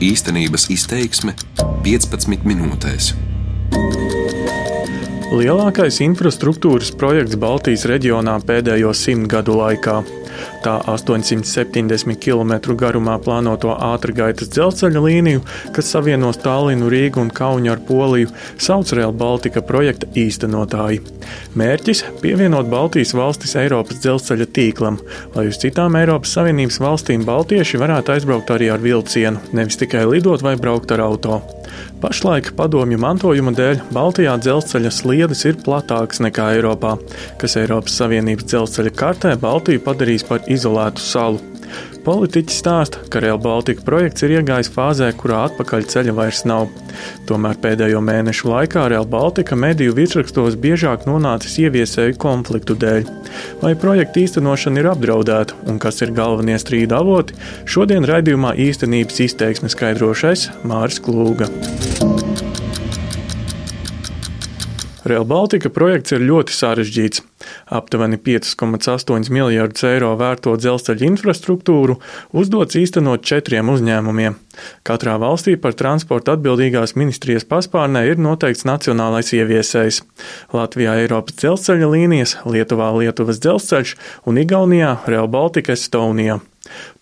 Īstenības izteiksme 15 minūtēs. Lielākais infrastruktūras projekts Baltijas reģionā pēdējo simt gadu laikā. Tā 870 km garumā plānoto ātrgaitas dzelzceļa līniju, kas savienos Tallinu, Rīgu un Kaunu ar Poliju, sauc Real Baltica projekta īstenotāji. Mērķis - pievienot Baltijas valstis Eiropas dzelzceļa tīklam, lai uz citām Eiropas Savienības valstīm baltieši varētu aizbraukt arī ar vilcienu, nevis tikai lidot vai braukt ar auto. Pašlaik padomju mantojuma dēļ Baltijā dzelzceļa sliedes ir platākas nekā Eiropā, kas Eiropas Savienības dzelzceļa kartē Baltiju padarīs par izolētu salu. Politiķi stāsta, ka Real Baltica projekts ir iegājis fāzē, kurā atpakaļ ceļa vairs nav. Tomēr pēdējo mēnešu laikā Real Baltica mediju virsrakstos biežāk nonācis ieviesēju konfliktu dēļ. Vai projekta īstenošana ir apdraudēta un kas ir galvenie strīda avoti, šodien raidījumā īstenības izteiksme skaidrošais Māris Klūga. Real Baltica projekts ir ļoti sarežģīts. Aptuveni 5,8 miljardus eiro vērto dzelzceļa infrastruktūru uzdots īstenot četriem uzņēmumiem. Katrā valstī par transportu atbildīgās ministrijas paspārnē ir noteikts nacionālais ieviesējs. Latvijā Eiropas dzelzceļa līnijas, Lietuvā Lietuvas dzelzceļš un Igaunijā Real Baltica Estonija.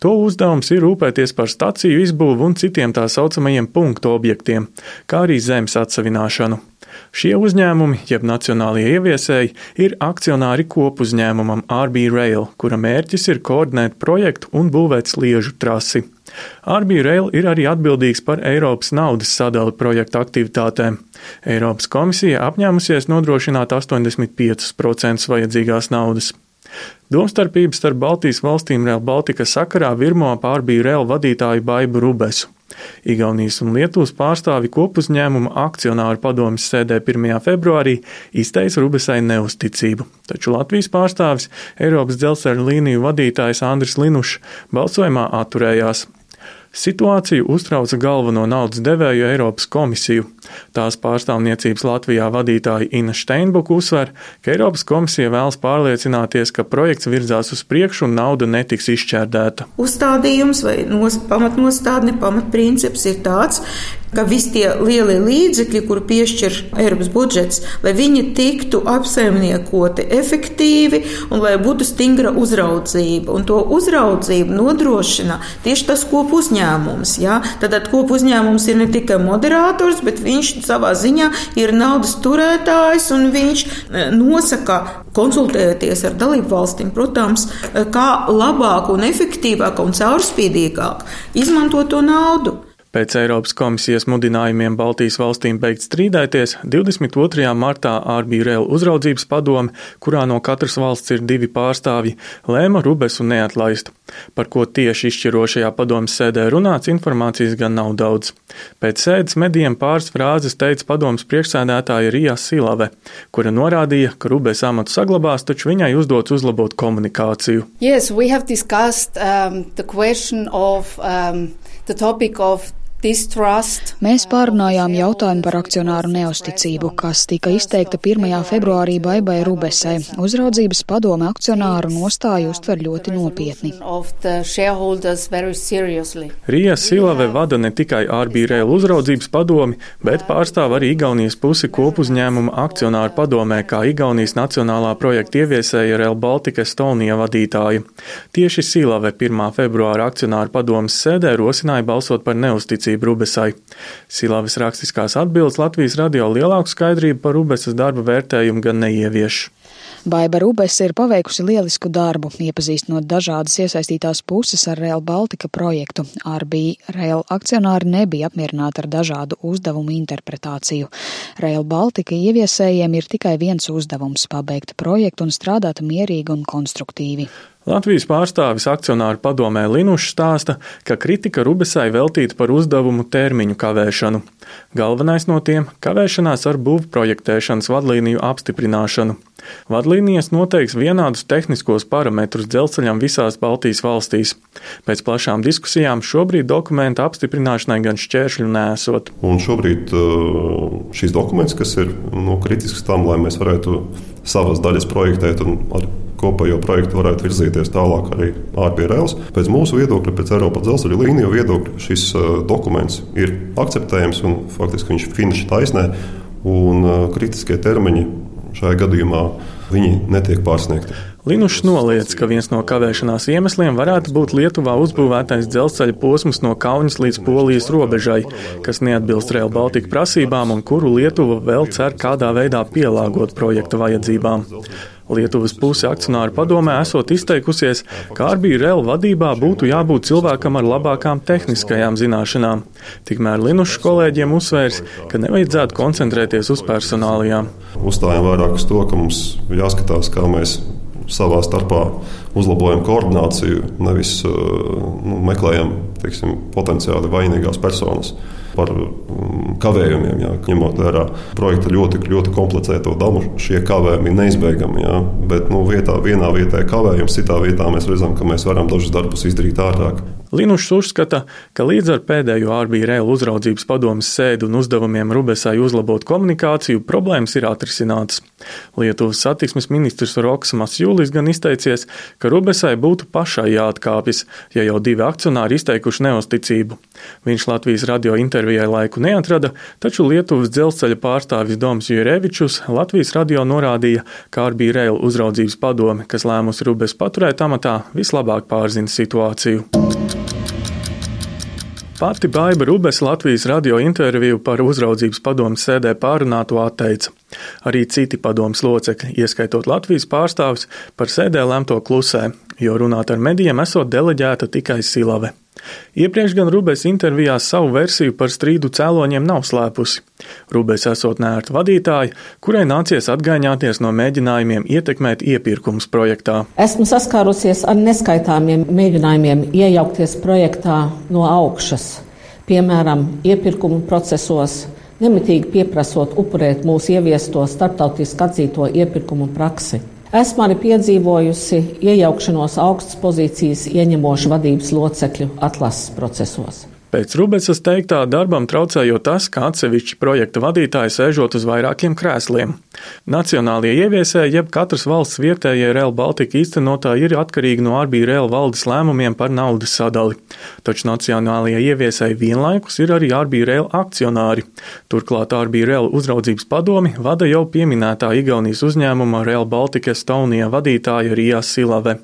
To uzdevums ir rūpēties par staciju izbūvu un citiem tā saucamajiem punktu objektiem, kā arī zemes atsevināšanu. Šie uzņēmumi, jeb nacionālie ieviesēji, ir akcionāri kopuzņēmumam RB Rail, kura mērķis ir koordinēt projektu un būvēt sliežu trasi. RB Rail ir arī atbildīgs par Eiropas naudas sadali projekta aktivitātēm. Eiropas komisija apņēmusies nodrošināt 85% vajadzīgās naudas. Domstarpības starp Baltijas valstīm Real Baltica sakarā virmo pārbīja Real vadītāju Baibu Rubesu. Igaunijas un Lietuvas pārstāvi kopuzņēmuma akcionāru padomjas sēdē 1. februārī izteica Rubesai neusticību, taču Latvijas pārstāvis Eiropas dzelzceļa līniju vadītājs Andris Linušs balsojumā atturējās. Situāciju uztrauca galveno naudas devēju Eiropas komisiju. Tās pārstāvniecības Latvijā vadītāja Ina Steinbuka uzsver, ka Eiropas komisija vēlas pārliecināties, ka projekts virzās uz priekšu un nauda netiks izšķērdēta. Uzstādījums vai nos, pamatnostādne, pamatprincips ir tāds, ka visi tie lielie līdzekļi, kur piešķir Eiropas budžets, lai viņi tiktu apsaimniekoti efektīvi un lai būtu stingra uzraudzība. Un to uzraudzību nodrošina tieši tas kopu uzņēmums. Ja? Tad kopu uzņēmums ir ne tikai moderators, bet viņš viņš savā ziņā ir naudas turētājs un viņš e, nosaka, konsultējoties ar dalību valstīm, protams, e, kā labāk un efektīvāk un caurspīdīgāk izmantot to naudu. Pēc Eiropas komisijas mudinājumiem Baltijas valstīm beigt strīdēties, 22. martā Ārbīrēla uzraudzības padome, kurā no katras valsts ir divi pārstāvji, lēma Rubesu neatlaist. Par ko tieši izšķirošajā padomas sēdē runāts, informācijas gan nav daudz. Pēc sēdes medijiem pāris frāzes teica padomas priekšsēdētāja Rija Silave, kura norādīja, ka Rubes amatu saglabās, taču viņai uzdots uzlabot komunikāciju. Yes, discussed, um, of, um, the topic of Mēs pārunājām jautājumu par akcionāru neusticību, kas tika izteikta 1. februārī Baibai Rubesai. Uzraudzības padome akcionāru nostāju uztver ļoti nopietni. Rija Silave vada ne tikai ārbīrēlu uzraudzības padomi, bet pārstāv arī Igaunijas pusi kopuzņēmuma akcionāru padomē, kā Igaunijas nacionālā projekta ieviesēja Real Baltica Estonija vadītāja. Tieši Silave 1. februāra akcionāru padomas sēdē rosināja balsot par neusticību uzticību Rubesai. Silavas rakstiskās atbildes Latvijas radio lielāku skaidrību par Rubesas darba vērtējumu gan neievieš. Baiba Rubes ir paveikusi lielisku darbu, iepazīstinot dažādas iesaistītās puses ar Rail Baltica projektu. RB Rail akcionāri nebija apmierināti ar dažādu uzdevumu interpretāciju. Rail Baltica ieviesējiem ir tikai viens uzdevums - pabeigt projektu un strādāt mierīgi un konstruktīvi. Latvijas pārstāvis akcionāru padomē Linušs stāsta, ka kritika Rubesai veltīta par uzdevumu termiņu kavēšanu. Galvenais no tiem - kavēšanās ar būvprojektēšanas vadlīniju apstiprināšanu. Vadlīnijas noteiks vienādus tehniskos parametrus dzelzceļam visās Baltijas valstīs. Pēc plašām diskusijām šobrīd dokumenta apstiprināšanai gan šķēršļu nesot. Un šobrīd uh, šīs dokuments, kas ir nu, kritisks tam, lai mēs varētu savas daļas projektēt un ar kopējo projektu varētu virzīties tālāk arī ārpus Rēlas. Pēc mūsu viedokļa, pēc Eiropas dzelzceļa līniju viedokļa, šis dokuments ir akceptējams un faktiski viņš ir finiša taisnē. Un kritiskie termiņi šajā gadījumā netiek pārsniegti. Linušs noliedz, ka viens no kavēšanās iemesliem varētu būt Lietuvā uzbūvētais dzelzceļa posms no Kaunas līdz Polijas robežai, kas neatbilst Rail Baltica prasībām un kuru Lietuva vēl cer kādā veidā pielāgot projekta vajadzībām. Lietuvas puse akcionāru padomē esot izteikusies, ka Arbija Rēla vadībā būtu jābūt cilvēkam ar labākām tehniskajām zināšanām. Tikmēr Linušs kolēģiem uzsvērs, ka nevajadzētu koncentrēties uz personālijām. Uzstājam vairāk uz to, ka mums jāskatās, kā mēs savā starpā uzlabojam koordināciju, nevis nu, meklējam teiksim, potenciāli vainīgās personas par mm, kavējumiem. Jā. Ņemot vērā projekta ļoti, ļoti komplicēto dabu, šie kavējumi ir neizbēgami. Jā. Bet nu, vietā, vienā vietā ir kavējums, citā vietā mēs redzam, ka mēs varam dažus darbus izdarīt ātrāk. Linušs uzskata, ka līdz ar pēdējo ārbija rēlu uzraudzības padomas sēdu un uzdevumiem Rubesai uzlabot komunikāciju, problēmas ir atrisinātas. Lietuvas satiksmes ministrs Roks Masjūlis gan izteicies, ka Rubesai būtu pašai jāatkāpjas, ja jau divi akcionāri izteikuši neusticību. Viņš Latvijas radio intervijai laiku neatrada, taču Lietuvas dzelzceļa pārstāvis Doms Jurevičus Latvijas radio norādīja, ka ārbija rēlu uzraudzības padome, kas lēmusi Rubes paturēt amatā, vislabāk pārzina situāciju. Pati Baiba Rubes Latvijas radio interviju par uzraudzības padomus sēdē pārunāto atteica. Arī citi padomus locekļi, ieskaitot Latvijas pārstāvis, par sēdē lemto klusē, jo runāt ar medijiem esot deleģēta tikai Silave. Iepriekš gan Rubēs intervijā savu versiju par strīdu cēloņiem nav slēpusi. Rubēs esot nērta vadītāja, kurai nācies atgaiņāties no mēģinājumiem ietekmēt iepirkumus projektā. Esmu saskārusies ar neskaitāmiem mēģinājumiem iejaukties projektā no augšas, piemēram, iepirkumu procesos, nemitīgi pieprasot upurēt mūsu ieviesto starptautiski atzīto iepirkumu praksi. Esmu arī piedzīvojusi iejaukšanos augstas pozīcijas ieņemošu vadības locekļu atlases procesos. Pēc Rubecas teiktā darbam traucējot tas, ka atsevišķi projekta vadītāji sēžot uz vairākiem krēsliem. Nacionālie ieviesēji, jeb katras valsts vietējie Real Baltica īstenotāji ir atkarīgi no Arbija Real valdes lēmumiem par naudas sadali. Taču nacionālie ieviesēji vienlaikus ir arī Arbija Real akcionāri. Turklāt Arbija Real uzraudzības padomi vada jau pieminētā Igaunijas uzņēmuma Real Baltica Estonia vadītāja Rija Silave.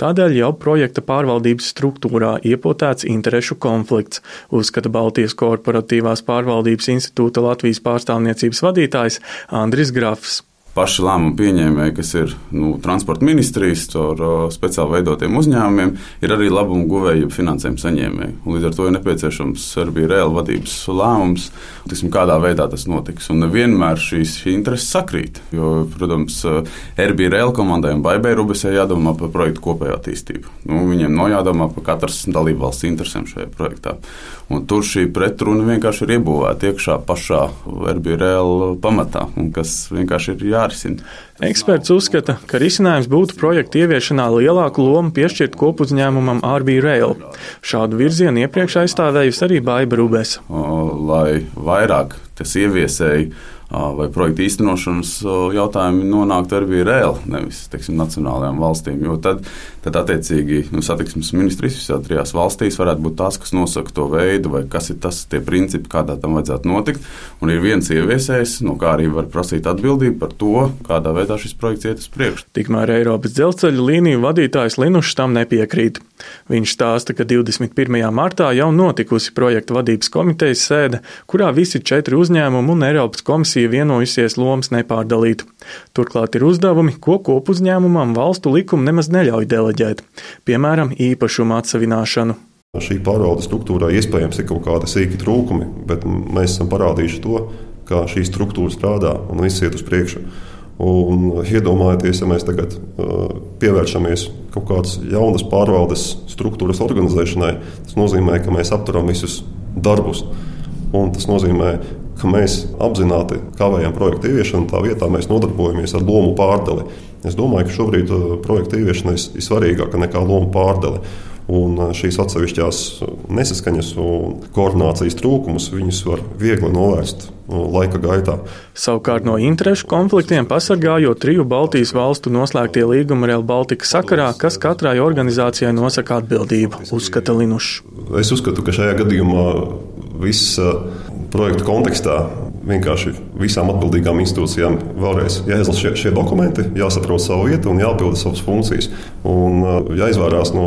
Tādēļ jau projekta pārvaldības struktūrā iepotēts interešu konflikts uzskata Baltijas korporatīvās pārvaldības institūta Latvijas pārstāvniecības vadītājs Andris Grafs paši lēmumu pieņēmēji, kas ir nu, transporta ministrijas, caur uh, speciāli veidotiem uzņēmumiem, ir arī labumu guvēji, finansējuma saņēmēji. Līdz ar to ir nepieciešams Serbija reāla vadības lēmums, tiksim, kādā veidā tas notiks. Un nevienmēr šīs šī intereses sakrīt. Jo, protams, Serbija reāla komandai un Baibai Rubisē jādomā par projektu kopējo attīstību. Nu, viņiem nav jādomā par katras dalībvalsts interesēm šajā projektā. Un tur šī pretruna vienkārši ir iebūvēta iekšā pašā reāla pamatā, kas vienkārši ir jā jārisina. Eksperts uzskata, ka risinājums būtu projekta ieviešanā lielāku lomu piešķirt kopuzņēmumam RB Rail. Šādu virzienu iepriekš aizstāvējusi arī Baiba Rubēs. Lai vairāk tas ieviesēji vai projekta īstenošanas jautājumi nonāktu arī reāli, nevis teiksim, nacionālajām valstīm. Jo tad, tad attiecīgi, nu, satiksmes ministrijas visās trijās valstīs varētu būt tās, kas nosaka to veidu, vai kas ir tas tie principi, kādā tam vajadzētu notikt. Un ir viens ieviesējs, no kā arī var prasīt atbildību par to, kādā veidā šis projekts iet uz priekšu. Tikmēr Eiropas dzelzceļa līniju vadītājs Linušs tam nepiekrīt. Viņš stāsta, ka 21. martā jau notikusi projekta vadības komitejas sēde, kurā visi četri uzņēmumi un Eiropas komisija komisija vienojusies lomas nepārdalīt. Turklāt ir uzdevumi, ko kopuzņēmumam valstu likumi nemaz neļauj deleģēt, piemēram, īpašuma atsevināšanu. Šī pārvaldes struktūrā iespējams ir kaut kādi sīki trūkumi, bet mēs esam parādījuši to, kā šī struktūra strādā un viss iet uz priekšu. Un iedomājieties, ja mēs tagad uh, pievēršamies kaut kādas jaunas pārvaldes struktūras organizēšanai, tas nozīmē, ka mēs apturam visus darbus. Un tas nozīmē, ka mēs apzināti kavējam projektu ieviešanu, tā vietā mēs nodarbojamies ar lomu pārdali. Es domāju, ka šobrīd uh, projekta ieviešana ir svarīgāka nekā lomu pārdale. Un šīs atsevišķās nesaskaņas un koordinācijas trūkumus viņus var viegli novērst laika gaitā. Savukārt no interešu konfliktiem pasargājot triju Baltijas valstu noslēgtie līgumi Real Baltica sakarā, kas katrai organizācijai nosaka atbildību, uzskata Linušs. Es uzskatu, ka šajā gadījumā viss projekta kontekstā vienkārši visām atbildīgām institūcijām vēlreiz jāizlasa šie, šie dokumenti, jāsaprot savu vietu un jāpilda savas funkcijas un jāizvairās no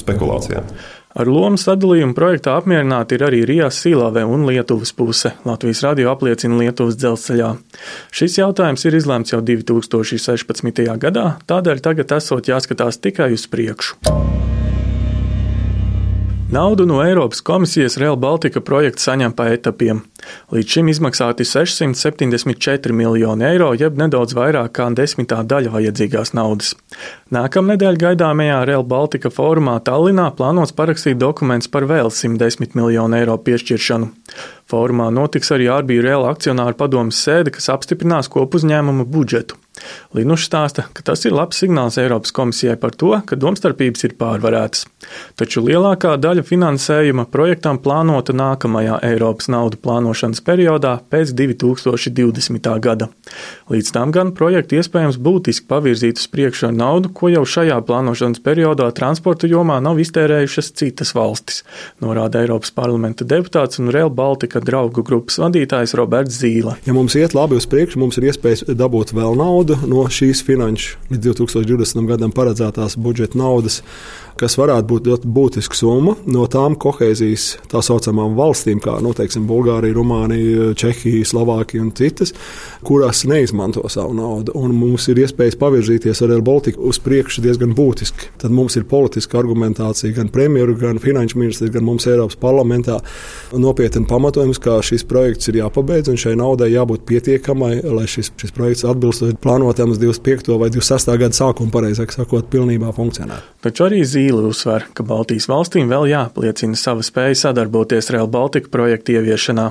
spekulācijām. Ar lomu sadalījumu projektā apmierināti ir arī Rijas Sīlāve un Lietuvas puse. Latvijas radio apliecina Lietuvas dzelzceļā. Šis jautājums ir izlēmts jau 2016. gadā, tādēļ tagad esot jāskatās tikai uz priekšu. Naudu no Eiropas komisijas Real Baltica projekts saņem pa etapiem. Līdz šim izmaksāti 674 miljoni eiro, jeb nedaudz vairāk kā desmitā daļa vajadzīgās naudas. Nākamnedēļ gaidāmajā Real Baltica fórumā Tallinā plānots parakstīt dokuments par vēl 110 miljonu eiro piešķiršanu. Fórumā notiks arī Arbija Real akcionāru padomas sēde, kas apstiprinās kopuzņēmuma budžetu. Linušs stāsta, ka tas ir labs signāls Eiropas komisijai par to, ka domstarpības ir pārvarētas. Taču lielākā daļa finansējuma projektam plānota nākamajā Eiropas naudu plānošanas periodā pēc 2020. gada. Līdz tam gan projektu iespējams būtiski pavirzīt uz priekšu ar naudu, ko jau šajā plānošanas periodā transporta jomā nav iztērējušas citas valstis, norāda Eiropas parlamenta deputāts un Rail Baltica draugu grupas vadītājs Roberts Zīle. Ja mums iet labi uz priekšu, mums ir iespējas dabūt vēl naudu no šīs finanšu līdz 2020. gadam paredzētās budžeta naudas kas varētu būt ļoti būtiska summa no tām kohēzijas tā saucamām valstīm, kā nu, teiksim, Bulgārija, Rumānija, Čehija, Slovākija un citas, kurās neizmanto savu naudu. Un mums ir iespējas pavirzīties ar Baltiku uz priekšu diezgan būtiski. Tad mums ir politiska argumentācija gan premjeru, gan finanšu ministrs, gan mums Eiropas parlamentā nopietni pamatojums, ka šis projekts ir jāpabeidz un šai naudai jābūt pietiekamai, lai šis, šis projekts atbilstoši plānotam uz 25. vai 26. gada sākumu, pareizāk sakot, pilnībā funkcionētu. Taču arī zīme Zīle uzsver, ka Baltijas valstīm vēl jāapliecina sava spēja sadarboties Real Baltica projekta ieviešanā.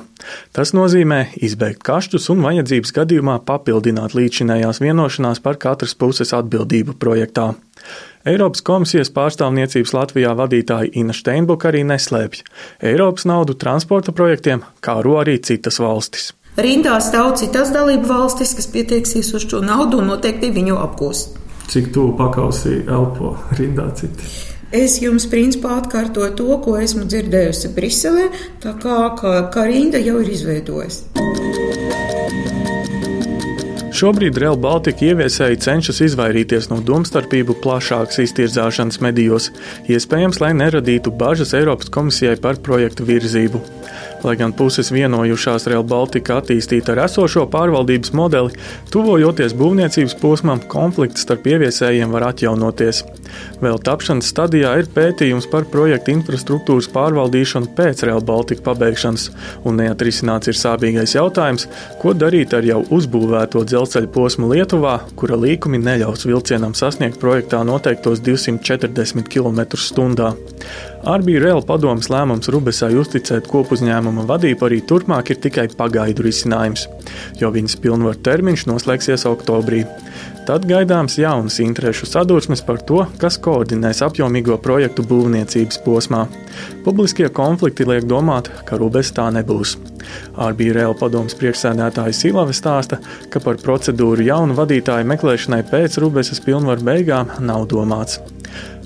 Tas nozīmē izbeigt kaštus un vajadzības gadījumā papildināt līdzinējās vienošanās par katras puses atbildību projektā. Eiropas komisijas pārstāvniecības Latvijā vadītāja Ina Steinbuka arī neslēpj. Eiropas naudu transporta projektiem kāro arī citas valstis. Rindā stāv citas dalību valstis, kas pieteiksies uz šo naudu un noteikti viņu apgūs. Cik tuvu pakausī elpo rindā citi? Es jums principā atkārtoju to, ko esmu dzirdējusi Briselē, tā kā, kā, kā rinda jau ir izveidojusi. Šobrīd Real Baltica ieviesēji cenšas izvairīties no domstarpību plašākas iztirzāšanas medijos, iespējams, lai neradītu bažas Eiropas komisijai par projektu virzību. Lai gan puses vienojušās Real Baltica attīstīt ar esošo pārvaldības modeli, tuvojoties būvniecības posmam, konflikts starp ieviesējiem var atjaunoties. Vēl tapšanas stadijā ir pētījums par projektu infrastruktūras pārvaldīšanu pēc Real Baltica pabeigšanas, un neatrisināts ir sāpīgais jautājums, ko darīt ar jau uzbūvēto dzelzceļa posmu Lietuvā, kura līkumi neļaus vilcienam sasniegt projektā noteiktos 240 km/h. Arbija Real padomas lēmums Rubesai uzticēt kopuzņēmuma vadību arī turpmāk ir tikai pagaidu risinājums, jo viņas pilnvaru termiņš noslēgsies oktobrī. Tad gaidāms jaunas interešu sadursmes par to, kas koordinēs apjomīgo projektu būvniecības posmā. Publiskie konflikti liek domāt, ka Rubes tā nebūs. Arbija Real padomas priekšsēdētāja Silava stāsta, ka par procedūru jaunu vadītāju meklēšanai pēc Rubesas pilnvaru beigām nav domāts.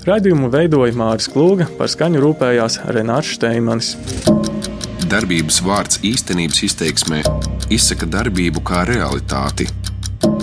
Radījumu veidoja Māris Klūga, par skaņu rūpējās Renārs Steimanis. Darbības vārds īstenības izteiksmē izsaka darbību kā realitāti.